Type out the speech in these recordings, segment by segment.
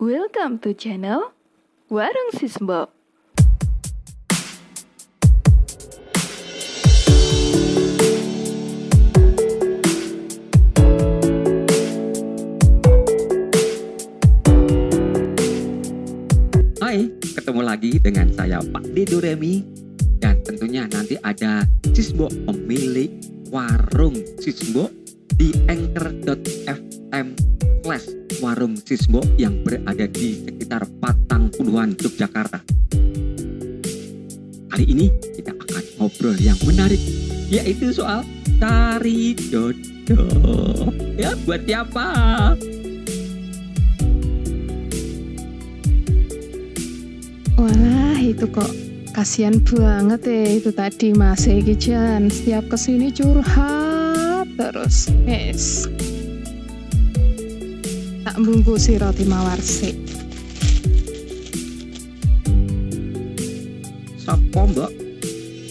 Welcome to channel Warung Sisbo. Hai, ketemu lagi dengan saya Pak Dido Remi dan tentunya nanti ada Sisbo pemilik warung Sisbo di anchor.fm slash warung Sisbo yang berada di sekitar Patang Puluhan Yogyakarta. Kali ini kita akan ngobrol yang menarik yaitu soal tari dodo. Ya, buat siapa? Walah itu kok kasihan banget ya itu tadi Mas Egi Jan setiap ke sini curhat terus yes tak bungkusi roti mawar sih Sopo mbok?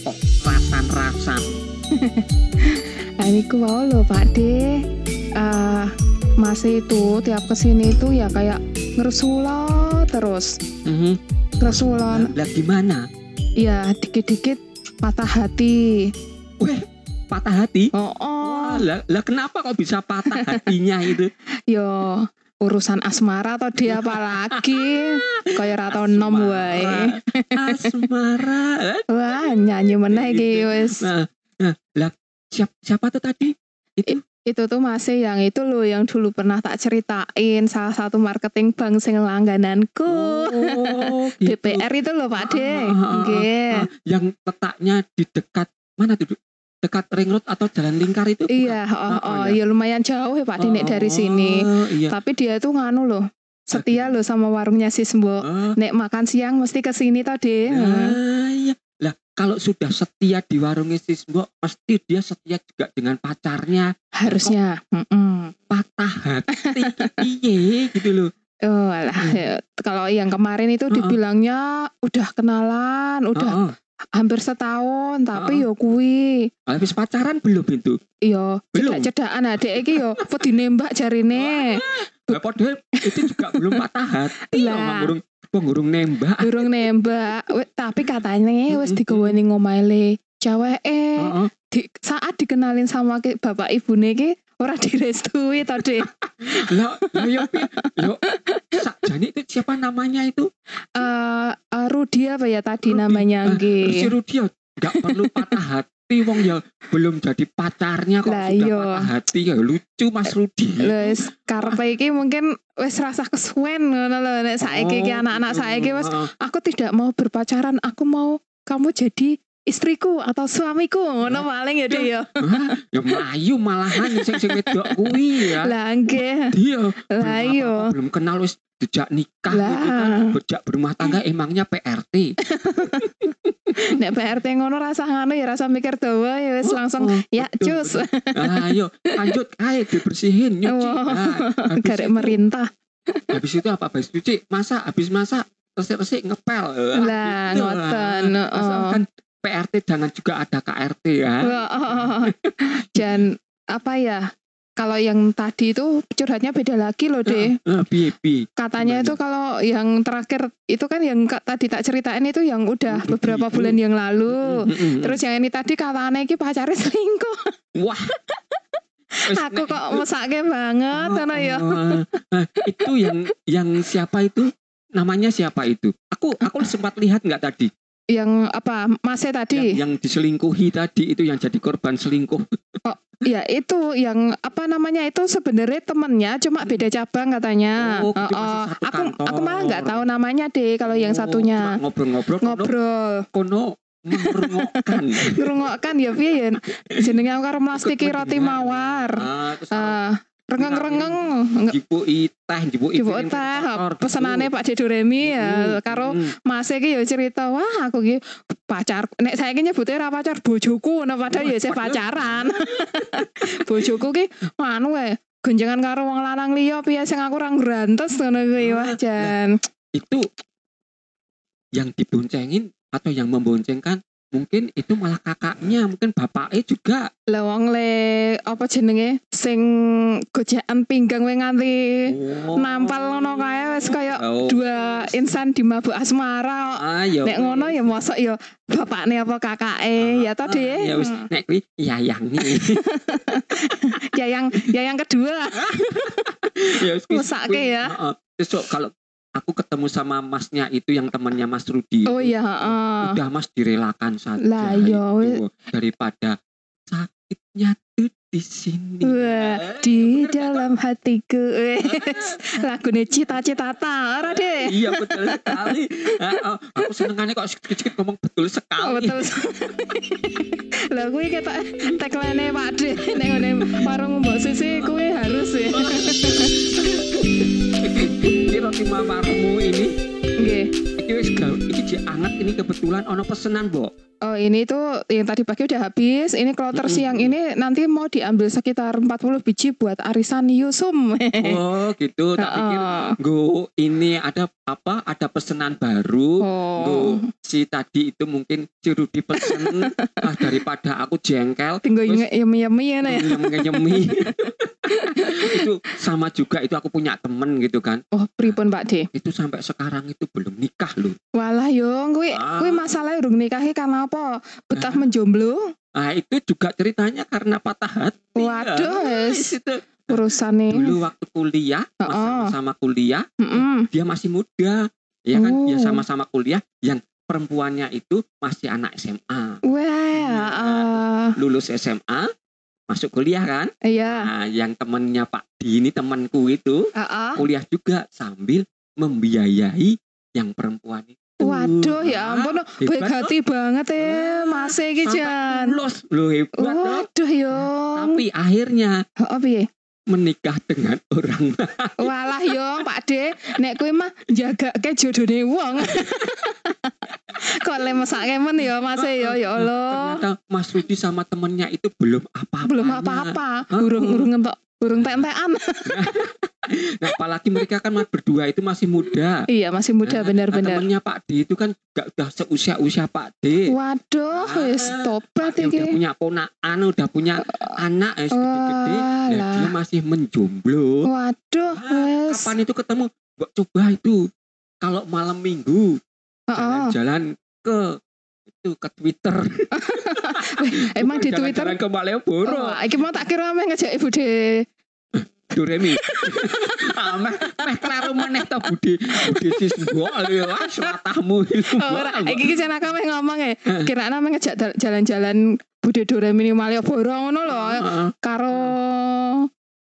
Kok rasan-rasan? nah, ini ku mau loh Pak De Ah, Mas itu tiap ke sini itu ya kayak ngersula terus Mhm. ngersula Lah gimana? ya dikit-dikit patah hati Weh, patah hati? oh, Wah, oh. lah, lah kenapa kok bisa patah hatinya itu? Yo urusan asmara atau dia apa lagi kayak rata nom wae Asmara. wah nyanyi meneh iki wis Nah, nah, lah siapa, siapa tuh tadi? Itu itu tuh masih yang itu loh yang dulu pernah tak ceritain salah satu marketing bank sing langgananku Oh, gitu. BPR itu loh Pak De Ah, ah, ah, ah, yang letaknya di dekat mana tuh? Dekat ring road atau jalan lingkar itu? bukan? iya oh, oh, oh, ya. ya lumayan jauh ya Pak De nek dari sini Oh, iya. tapi dia tuh nganu loh setia loh sama warungnya si Sembo Oh, nek makan siang mesti ke sini tadi Ah, iya. Lah, kalau sudah setia di warung Sisbo, pasti dia setia juga dengan pacarnya. harusnya Mm-mm. Patah hati, iye gitu loh. Oh alah, Hmm. ya. kalau yang kemarin itu dibilangnya udah kenalan, udah Heeh. Hampir setahun, tapi Heeh. yo kuwi Habis pacaran belum itu? yo Belum. cedak-cedakan adek iki yo wedi nembak jarine. Lah padahal itu juga belum patah hati. Lah. Lah. Ngurung, ngurung nembak. Durung nembak, tapi katanya wis Mm-mm. digawani ngomale ceweke. Heeh. Di, saat dikenalin sama ki, bapak ibune ki ora direstui to, Dek. Lah, lah ya piye? Loh, sakjane itu siapa namanya itu? Eh eh, Rudi apa ya tadi Rudi. namanya Ah, nggih. Si Rudi ya nggak perlu patah hati wong ya belum jadi pacarnya kok Lah, sudah iya. patah hati ya lucu Mas Rudi. Wis karepe iki mungkin wis rasa kesuwen ngono lho nek saiki iki Oh, anak-anak gitu. saiki wis Heeh. aku tidak mau berpacaran, aku mau kamu jadi istriku atau suamiku ngono paling ya Dek ya. Ya melayu malahan sing sing wedok kuwi ya. Lah nggih. Dia Lah belum iya. belum kenal wis jejak nikah Lah. gitu kan berjak berumah tangga emangnya PRT Nek PRT ngono rasa ngono ya rasa mikir dawa ya wis Oh, langsung oh, ya betul, cus ayo lanjut ayo dibersihin nyuci. Nah, garek merintah. habis itu apa habis cuci masak habis masak resik-resik ngepel Ah, Lah ngoten. Ah, asal heeh. kan PRT jangan juga ada KRT ya Dan apa ya? Kalau yang tadi itu curhatnya beda lagi loh deh. Piye piye Katanya Gimana? itu kalau yang terakhir itu kan yang tadi tak ceritain itu yang udah Rudi beberapa bulan yang lalu. Terus yang ini tadi katanya iki pacarnya selingkuh. wah Aku kok mesake banget ngono ya. Oh, ah, itu yang yang siapa itu namanya siapa itu aku aku sempat lihat nggak tadi Yang apa? Masnya tadi. yang, yang diselingkuhi tadi itu yang jadi korban selingkuh Ya itu yang apa namanya itu sebenarnya temennya cuma beda cabang katanya. Oh, Oh, oh. satu Aku kantor. aku malah nggak tahu namanya deh kalau yang Oh, satunya. cuma ngobrol-ngobrol Ngobrol. kono merungokkan ngrungokkan ya piye jenenge aku karo mlastiki roti mawar ah, Ah, rengeng-rengeng jipuki teh jipuki Jebuk piring teh kotor, pesenane. Pak Dedo Remi ya karo. Mas iki ya cerita wah aku iki pacar. Nek saiki nyebute ra pacar bojoku ngono padahal ya saya pacaran. Bojoku ki anu wae gonjangan karo wong lanang liya piye sing aku ora ngrantes ngono kuwi wah Ah, jan itu yang diboncengin atau yang memboncengkan mungkin itu malah kakaknya mungkin bapaknya juga lah wong le apa jenenge sing gojekan pinggang wae nganti oh. nampal ngono kae wis kaya Oh. dua insan di mabuk asmara. Ayo. Nek ngono ya mosok ya bapakne apa kakake ya toh Ah. Ya wis nek kuwi yayangi. Ya yang ya yang kedua. ya wis ya. Heeh. Terus kalau aku ketemu sama masnya itu yang temannya Mas Rudi. Oh iya, heeh. Udah Mas direlakan saja. Lah, iya, itu. daripada sakitnya tuh di sini. Wah, Eh, di bener kan? dalam hatiku wes lagune cita-cita ta ora deh Iya betul sekali. Ah, ah, aku senengannya kok sedikit ngomong betul Oh, sekali. betul lah kuwi ketok tagline Pak De nek ngene warung Mbok Sisi kuwi harus ya roti mawarmu ini nggih iki wis iki anget ini kebetulan ono pesenan, Mbok. Oh ini tuh yang tadi pagi udah habis. Ini kloter Mm-mm. siang ini nanti mau diambil sekitar 40 biji buat arisan Yusum. Oh, gitu. Tak pikir. Go ini ada apa? Ada pesanan baru. Oh. Go si tadi itu mungkin si Rudi pesen ah, daripada aku jengkel. Tinggal terus yemi yemi ya nih. nyemi itu sama juga itu aku punya temen gitu kan. Oh pripun Pak De. Itu sampai sekarang itu belum nikah loh. Walah yo, kuwi Ah. kuwi masalah urung nikahi karena apa? Betah Ah. menjomblo. Nah, itu juga ceritanya karena patah hati. Waduh, Ya, itu Urusane. dulu waktu kuliah, sama-sama kuliah, Heeh. dia masih muda. Ya kan, dia Oh. sama-sama kuliah yang perempuannya itu masih anak SMA. Wah, ah, Lulus SMA, masuk kuliah kan? iya. Nah, yang temennya Pak Di ini temanku itu Heeh. kuliah juga sambil membiayai yang perempuan itu. Waduh, ya ampun, hati banget ya, Mas iki Jan. lulus loh hebat. Waduh yo. Tapi akhirnya Heeh piye? menikah dengan orang Walah yo Pak De, nek kowe mah jagake jodone wong. Kok le mesake men ya Mas yo ya Allah. Ternyata Mas Rudi sama temennya itu belum apa-apa. Belum apa-apa, Heeh. urung urung entek urung tek-tekan. Nah, apalagi mereka kan berdua itu masih muda. Iya, masih muda Nah, benar-benar. temennya Pak D itu kan gak udah seusia-usia Pak D. Waduh, Ah, wis tobat Dia udah iki. punya ponakan, udah punya anak eh, gede-gede. Nah, dia masih menjomblo. Waduh, Ah, wis. kapan itu ketemu? Mbok coba itu kalau malam minggu Heeh. jalan-jalan ke itu ke Twitter. Emang di Twitter jalan-jalan ke Malioboro. Oh, iki mau tak kira meh ngejak Ibu De. Doremi. ah, meh klaro meneh to Budi. Budi siswa lho ah suratahmu itu. Oh, ora, iki ki jan aku meh ngomong ya. Kira meh ngejak jalan-jalan Bude Dore Mini Malioboro ngono lho. Heeh. Karo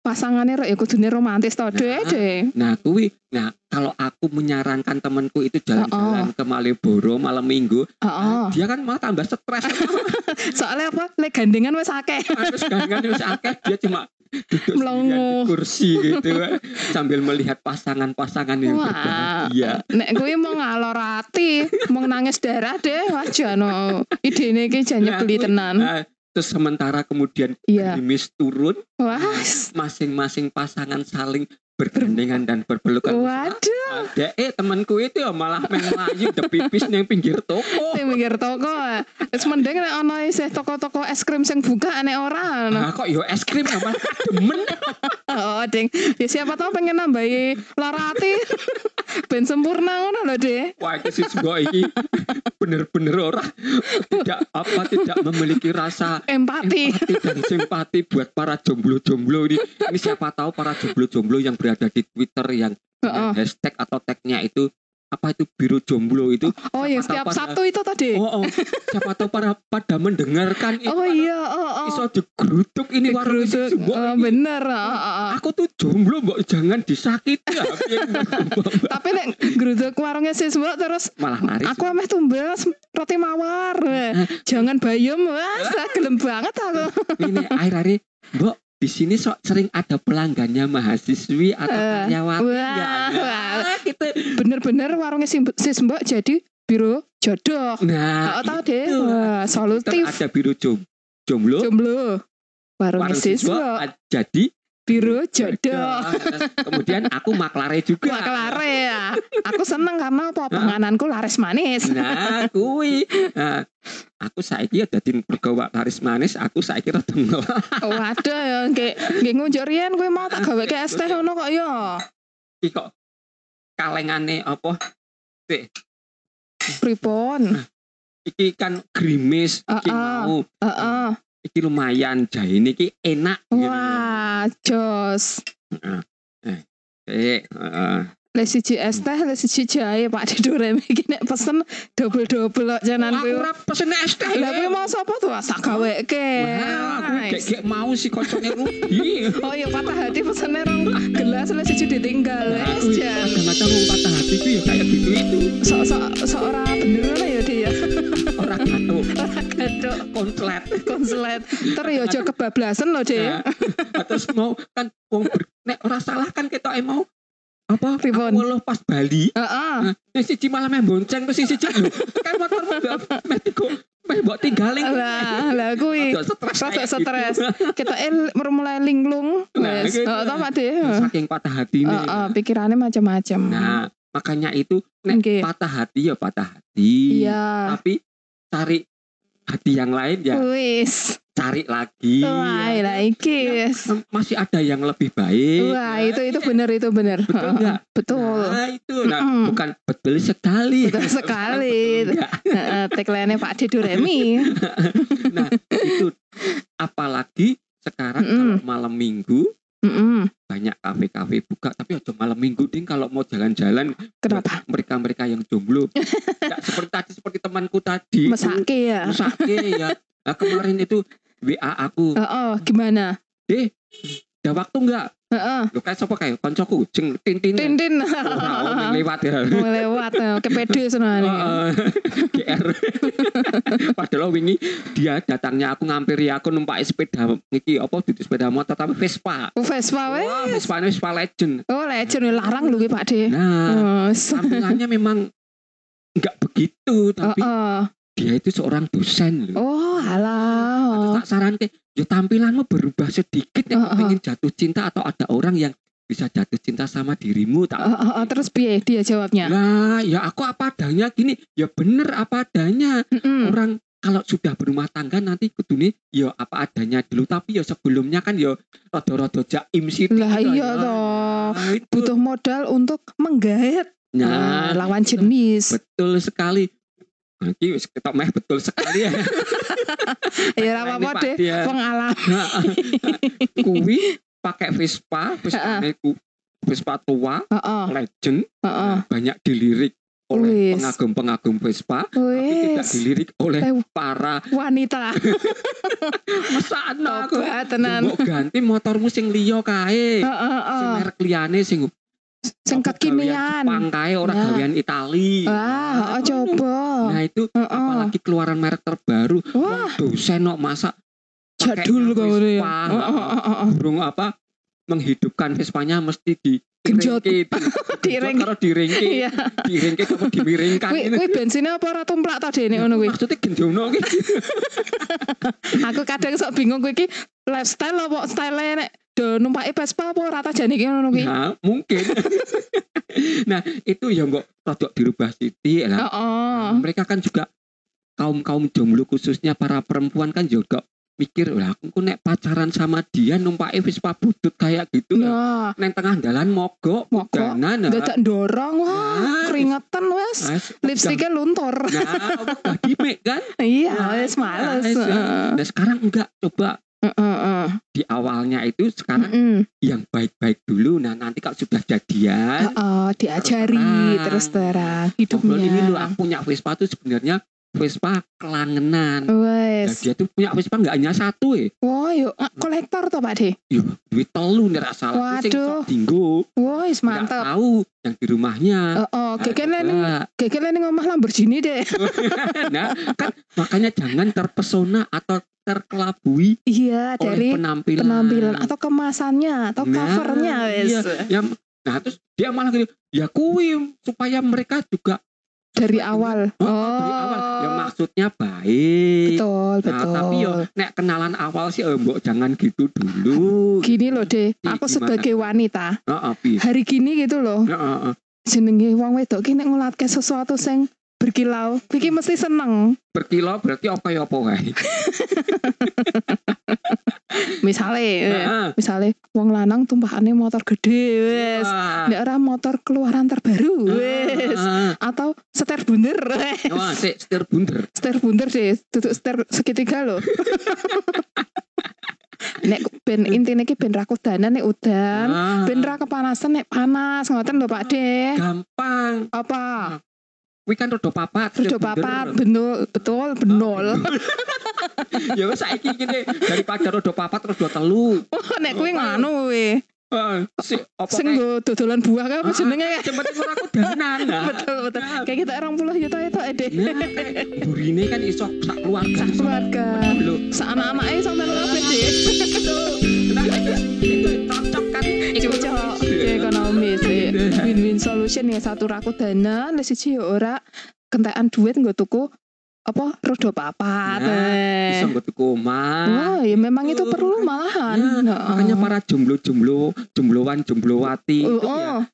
pasangannya ya kudune romantis De. Nah. De. Nah, kuwi nah kalau aku menyarankan temanku itu jalan-jalan ke Malioboro malam minggu, Heeh. dia kan malah tambah stres. Soalnya apa? Lek gandengan wis akeh. Terus kan wis akeh dia cuma duduk di kursi gitu sambil melihat pasangan-pasangan yang Wah, berbahagia. nek kuwi mau ngalor ati, mau nangis darah deh, wah jano. Idene iki jan Nah, kuwi, tenan. ah, terus sementara kemudian Iya. gerimis turun, Wah, masing-masing pasangan saling bergandengan dan berpelukan. waduh. Ada eh temanku itu ya malah melayu de pipis nang pinggir toko. Sing mikir toko. Wis mending nek ana isih toko-toko es krim sing buka nek ora. Nah, kok yo es krim ya mas demen Oh, Ding. Ya siapa tahu pengen nambahi lara hati. ben sempurna ngono lho, Dek. Wah itu siswa ini bener-bener orang tidak apa tidak memiliki rasa Empati. empati dan simpati buat para jomblo-jomblo ini. Ini siapa tahu para jomblo-jomblo yang berada di Twitter yang Heeh. hashtag atau tagnya itu apa itu biru jomblo itu. Oh, yang Siapa setiap tahu Sabtu itu tadi. Oh, oh, siapa tahu para pada mendengarkan itu. Oh iya, oh oh. Iso digeruduk ini warung isi Geruduk. sebuah Oh, bener. oh, oh, oh. Aku tuh jomblo mbok jangan disakiti ya. Tapi nek geruduk warungnya siswa terus Malah laris. aku ameh tumbas roti mawar. Jangan bayem. Wah, gelem banget aku. ini akhir-akhir Mbok di sini sok sering ada pelanggannya mahasiswi atau Eh, karyawati wah, nggak? wah. Nah, gitu. Bener-bener warungnya sis sis Mbok jadi biro jodoh. Nah, tahu deh. itu. Wah, Ntar solutif. ada biru jom, jomblo, Jomblo. Warung warung siswa siswa. jadi Biru jodoh. Kemudian aku maklare juga. Wah kelare ya. Aku seneng karena apa? Pangananku laris manis. Nah, kuwi. Nah, aku saiki ya dadi pergawa laris manis, aku saiki rada. Waduh ya, nggih nggih ngunjuk riyen kowe mau tak gawe ke es teh ngono kok ya. Iki kok kalengane apa Pripun? iki kan grimis iki ah. mau Heeh. Iki lumayan jahe ini iki enak gitu. Wah, jos. Eh, heeh. Le siji es teh, le siji jahe Pak di Doremi iki nek pesen double-double kok janan aku kuwi. ora pesen es teh Lah kuwi mau sapa tuh? Tak gaweke. Wah, aku gek gek mau si koncone rugi Oh iya patah hati pesennya rong gelas le siji ditinggal Nah, aku jan. wong patah hati itu ya konslet konslet. Ter ya aja kebablasan loh, Dek. Nah, terus mau kan wong nek ora salah kan kita mau apa Pripun? aku pas Bali Heeh. Nah, yang siji malah meh bonceng terus siji kan motor meh tigo meh mbok tinggalin Lah, lah kuwi. Stres Rada stres. gitu. Kita el mulai linglung. Nah, Wes. gitu. Heeh, toh Pak De. saking patah hati ini Heeh, pikirannya macam-macam. nah makanya itu nek patah hati ya patah hati Iya. tapi cari hati yang lain ya Wis. cari lagi Wah, ya. lah iki. wis. Em, masih ada yang lebih baik Wah, Nah, itu itu benar itu benar. Betul nggak? Betul. nah itu nah, Mm-mm. bukan betul sekali Betul sekali. Tagline Pak Dedo Remi. nah itu apalagi sekarang Mm-mm. kalau malam minggu Mm-mm. banyak kafe-kafe buka tapi aja malam minggu ding kalau mau jalan-jalan Kenapa? mereka-mereka yang jomblo Nggak seperti tadi seperti temanku tadi Mesake ya. Mesake ya nah, kemarin itu WA aku Heeh, gimana? Ada waktu enggak Heeh. lo kayak siapa kayak koncoku jeng tintin Tintin. Oh, lewat ya Mau lewat eh, ke PD senane. Heeh. GR padahal wingi dia datangnya aku ngampiri aku numpak sepeda iki apa duduk sepeda motor tapi Vespa Oh, Vespa weh. Wah, Vespa Vespa Legend Oh, legend larang lho Pak De. nah s- tampilannya memang nggak begitu tapi Heeh. dia itu seorang dosen loh Oh, alah. tak saran ke ya tampilanmu berubah sedikit ya Heeh. pengen jatuh cinta atau ada orang yang bisa jatuh cinta sama dirimu tak Heeh, heeh, terus piye dia jawabnya? Nah, ya aku apa adanya gini. Ya bener apa adanya. Mm-mm. Orang kalau sudah berumah tangga nanti kudune ya apa adanya dulu. Tapi ya sebelumnya kan ya rada-rada jaim sih. Lah iya toh. Nah, itu. Butuh modal untuk menggait Nah, eh, lawan jenis. betul sekali. Wis ketok meh betul sekali ya. Ya ora apa-apa deh. Pengalaman. Nah, Kuwi pakai Vespa, Vespa ku Vespa tua, legend, heeh. banyak dilirik oleh pengagum-pengagum Vespa, tapi tidak dilirik oleh Eh, para wanita. mesakno aku. Tenan. Ganti motormu sing liya kae. Heeh, Sing heeh. merek liyane sing Sing kekinian. Jepang kae ora Nah. gawean Itali. Wah, oh coba. Nah, itu Heeh. apalagi keluaran merek terbaru. Wah, dosen kok masa pakai jadul kau heeh, heeh. burung apa menghidupkan Vespanya mesti di Genjot. diringke, di- Diring- karo diringke Iya. diringke apa dimiringkan Kuwi ini kuwi bensinnya apa ora tumplak ta dene ngono kuwi. maksudnya genjono ki Aku kadang sok bingung kuwi iki lifestyle apa style nek do numpaki Vespa apa ora ta jane iki ngono nah mungkin nah itu ya mbok rodok dirubah siti lah Heeh. mereka kan juga kaum kaum jomblo khususnya para perempuan kan juga mikir lah aku nek pacaran sama dia numpaki Vespa butut kayak gitu Nah, neng tengah dalan mogok Mogok. danan dadak ndorong wah, Nah, keringetan wes. nah, Lipstiknya luntur. nah mek kan Iya, Nah, wes males. nah, Heeh. Nah sekarang enggak coba. Di awalnya itu sekarang Heeh. yang baik-baik dulu. Nah nanti kalau sudah jadian, Heeh, diajari terus terus terang ngobrol ini hidupnya. aku punya Vespa itu sebenarnya Vespa kelangenan. Nah, Wes. dia tuh punya Vespa enggak hanya satu eh. Wah, yuk ah, kolektor toh Pak De. Yo, duit telu nih rasa Waduh. dinggo. Enggak mantap. tahu yang di rumahnya. Heeh, gegene ning Nah, gegene ning omah Lamborghini deh. nah, kan makanya jangan terpesona atau terkelabui Iya, oleh dari penampilan. penampilan atau kemasannya atau Nah, covernya wes. iya. yang nah terus dia malah gini ya kui supaya mereka juga Dari awal. Oh, dari awal ya maksudnya baik betul, nah, betul. tapi yo nek kenalan awal sih eh, mbok jangan gitu dulu gini loh deh, aku gimana? sebagai wanita Heeh, Pi. hari gini gitu loh Heeh, heeh. jenenge wong wedok ki nek ngulatke sesuatu sing berkilau. Iki mesti seneng. Berkilau berarti apa ya apa wae. Misale, eh, misale wong lanang tumpahane motor gede wes. Wah. Nek ora motor keluaran terbaru wes. Heeh. Atau setir bunder. Wah, sik setir bunder. setir bunder sih, duduk setir segitiga loh. nek ben intine iki ben ra kudanan nek udan, Ah, ben ra kepanasan nek panas ngoten lho Pak De. gampang. Apa? Kuwi kan rodo papat. Rodo papat, benul, betul, benol. ya wis saiki gini daripada rodo papat rodo telu. nek kuwi nganu we. Heeh. Si Sing nggo dodolan buah kae apa jenenge kae? Cepet ora kudanan. Nah. Betul, betul. Kayak kita 20 juta itu ede. Nah, burine kan iso sak keluarga. Sak keluarga. Sak anak-anake sampean kabeh deh. Nah, itu cocok kan Cocok ekonomis eh. win-win solution ya satu raku dana le siji ya ora kentekan duit nggo tuku apa rodo papat Nah, eh. Bisa nggo tuku omah. Wah, ya memang itu perlu malahan. Nah. Makanya para jomblo-jomblo, jomblowan, jomblowati Oh, itu ya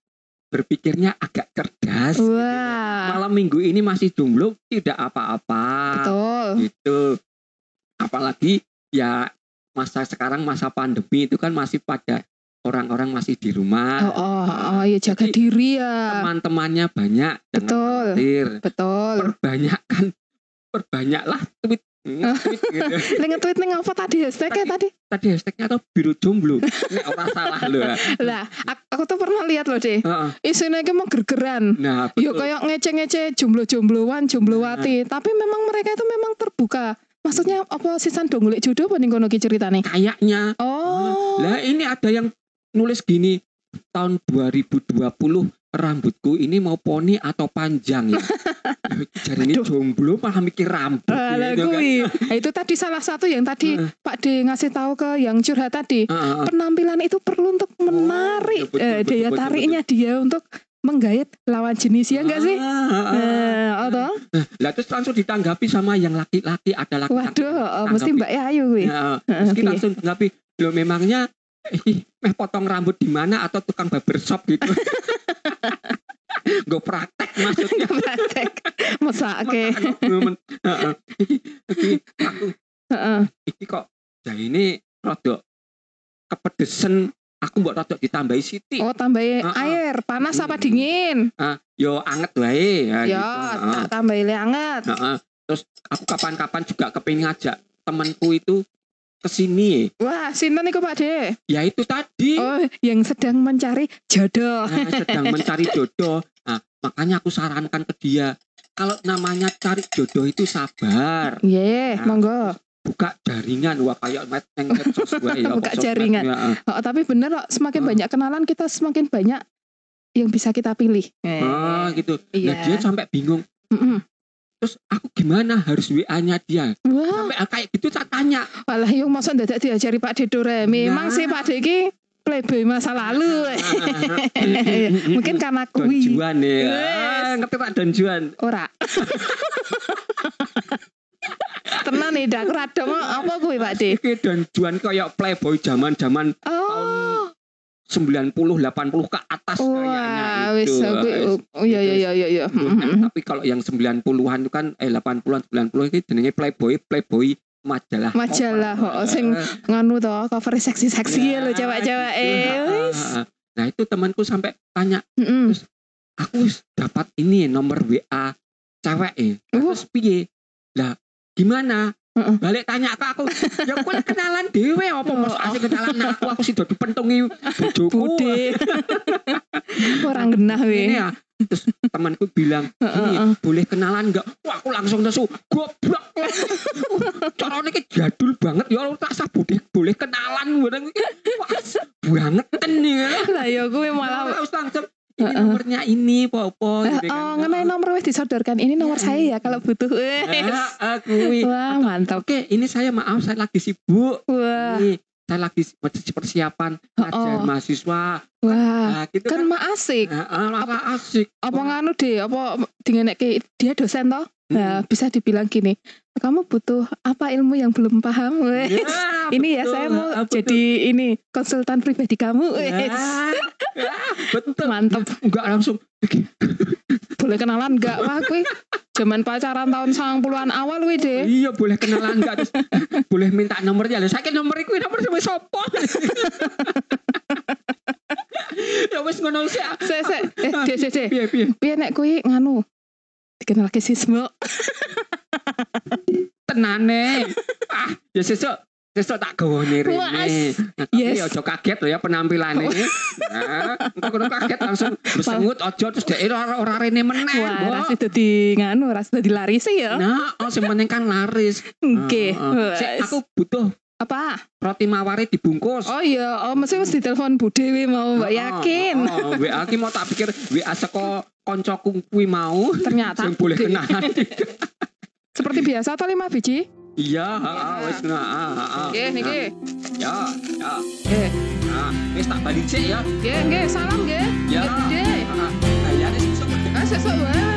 berpikirnya agak cerdas. gitu. Wah, Malam minggu ini masih jomblo tidak apa-apa betul. gitu. Apalagi ya masa sekarang masa pandemi itu kan masih pada orang-orang masih di Oh, rumah. oh, oh, ya jaga Jadi, diri ya. Teman-temannya banyak, Betul. khawatir. Betul. Perbanyakkan, perbanyaklah tweet. tweet gitu. Ning nge-tweet ning apa tadi hashtagnya tadi? Tadi hashtagnya atau biru jomblo. Ini orang salah loh. Lah, ak- aku tuh pernah lihat loh deh. Isine iki mau gergeran. Nah, betul. kayak ngece-ngece jomblo-jombloan, jomblowati. Tapi memang mereka itu memang terbuka. Maksudnya apa sisan dong golek jodoh apa ning kono ki ceritane? kayaknya Oh. Lah ini ada yang nulis gini tahun 2020 rambutku ini mau poni atau panjang ya. Jadi ini jomblo malah mikir rambut. Ah, lah gitu kan. Nah, itu tadi salah satu yang tadi Heeh. Pak D ngasih tahu ke yang curhat tadi. Heeh, heeh. Penampilan itu perlu untuk menarik betul, eh, betul, daya betul, tariknya dia untuk menggait lawan jenis ya enggak sih? Ah, ah, ah. Eh, atau? Lah terus langsung ditanggapi sama yang laki-laki ada laki-laki. Waduh, oh, mesti. Mbak Ayu kuwi. Ya, Heeh, terus kita piye? langsung tanggapi, lo memangnya meh potong rambut di mana atau tukang barbershop gitu. Gue praktek maksudnya. Praktek. Mesake. Momen. Heeh. Iki aku iki kok ya ini rodok kepedesen aku mbok rodok ditambahi siti. Oh, tambahi Heeh. air, panas apa Hmm. dingin? Ah, yo anget wae ya, Ya, gitu. tak tambahi le anget. Heeh. Terus aku kapan-kapan juga kepengin ngajak temanku itu ke sini. Wah, sinten iku Pak De? Ya itu tadi. Oh, yang sedang mencari jodoh. Nah, sedang mencari jodoh. Nah, makanya aku sarankan ke dia, kalau namanya cari jodoh itu sabar. Iya, Nah, monggo. Buka jaringan, wah kayak met medsos ya. Buka jaringan. ya. Oh, tapi bener kok, semakin Hmm. banyak kenalan kita semakin banyak yang bisa kita pilih. Ah, gitu. Nah, Iya. dia sampai bingung. Mm-mm. Terus aku gimana harus WA-nya dia? Wah, Sampai kayak gitu saya tanya. malah yang masa dadak diajari Pak De Doremi. Nah. Memang sih Pak De iki playboy masa lalu. Mungkin karena Don kuwi. Juan ya. Wes. Ah, ngerti tak Don Juan? Ora. Tenan nih, dak rada mau apa kuwi Pak De? Iki Don Juan kayak playboy zaman-zaman Oh, 90 80 ke atas wah, kayaknya itu. aku Wes. oh iya iya iya iya iya. Nah, tapi kalau yang 90-an itu kan eh 80-an 90 itu jenenge playboy playboy majalah Majalah, oh, sing nganu to, cover seksi-seksi Ya, lho cewek-cewek gitu. eh. Nah itu temanku sampai tanya Mm-mm. aku wis dapat ini nomor WA cewek eh Uh. terus piye lah gimana Heeh. balik tanya ke aku ya aku kenalan dewe apa Oh, mas asik kenalan aku aku sih dadi pentungi bojoku. Orang genah we. ya terus temanku bilang ini boleh kenalan nggak? Wah aku langsung nesu goblok. Caranya kayak jadul banget ya tak sah boleh boleh kenalan wah banget kan ya Lah ya kuwi malah harus ini Heeh. nomornya ini popo Eh, gitu kan. Oh, ngenai nomor wis disodorkan. Ini nomor Iya. saya ya kalau butuh. Wes. Ah, aku Wah, mantap. oke ini saya maaf saya lagi sibuk Wah, Ini, saya lagi persiapan pelajar Oh. mahasiswa wah. nah, gitu Kan kan, mak asik. Ah, ah, apa asik Apa nganu deh, apa dingenekke dia dosen toh? Nah, bisa dibilang gini, kamu butuh apa ilmu yang belum paham? Wes. Ya, ini ya betul. saya mau betul. jadi ini konsultan pribadi kamu. Wes. Ya, ya, betul Mantap. enggak langsung boleh kenalan enggak wah kuwi zaman pacaran tahun 90-an awal kuwi deh Iya boleh kenalan enggak terus boleh minta nomornya lho. Saiki nomor iku nomor sampe sapa? ya wis ngono sih. se se eh de de de Piye piye? piye nek kuwi nganu dikenal ke sismo Tenane. Ah, ya sesuk sesuk tak gawone rene. Nah, Tapi yes. aja kaget lho ya penampilane. Nah, engko kono kaget langsung bersengut aja terus dhek ora ora rene meneh. wah rasa dadi nganu rasa dadi laris ya Nah, oh sing penting kan laris. Heeh. Sik, wes. aku butuh apa roti mawari dibungkus. oh iya oh mesti wis ditelepon Bu Dewi mau mbak yakin Oh, oh, WA ki mau tak pikir WA saka koncoku kuwi mau ternyata sing boleh kenalan. seperti biasa atau lima biji Iya, wes wis ngono. Nggih, niki. Ya, ya. Nggih. Ya. Ya. Nah, wis tak balik sik ya. Nggih, nggih, salam nggih. Ya. Nggih. Heeh. Wis sesuk. Ah, sesuk wae.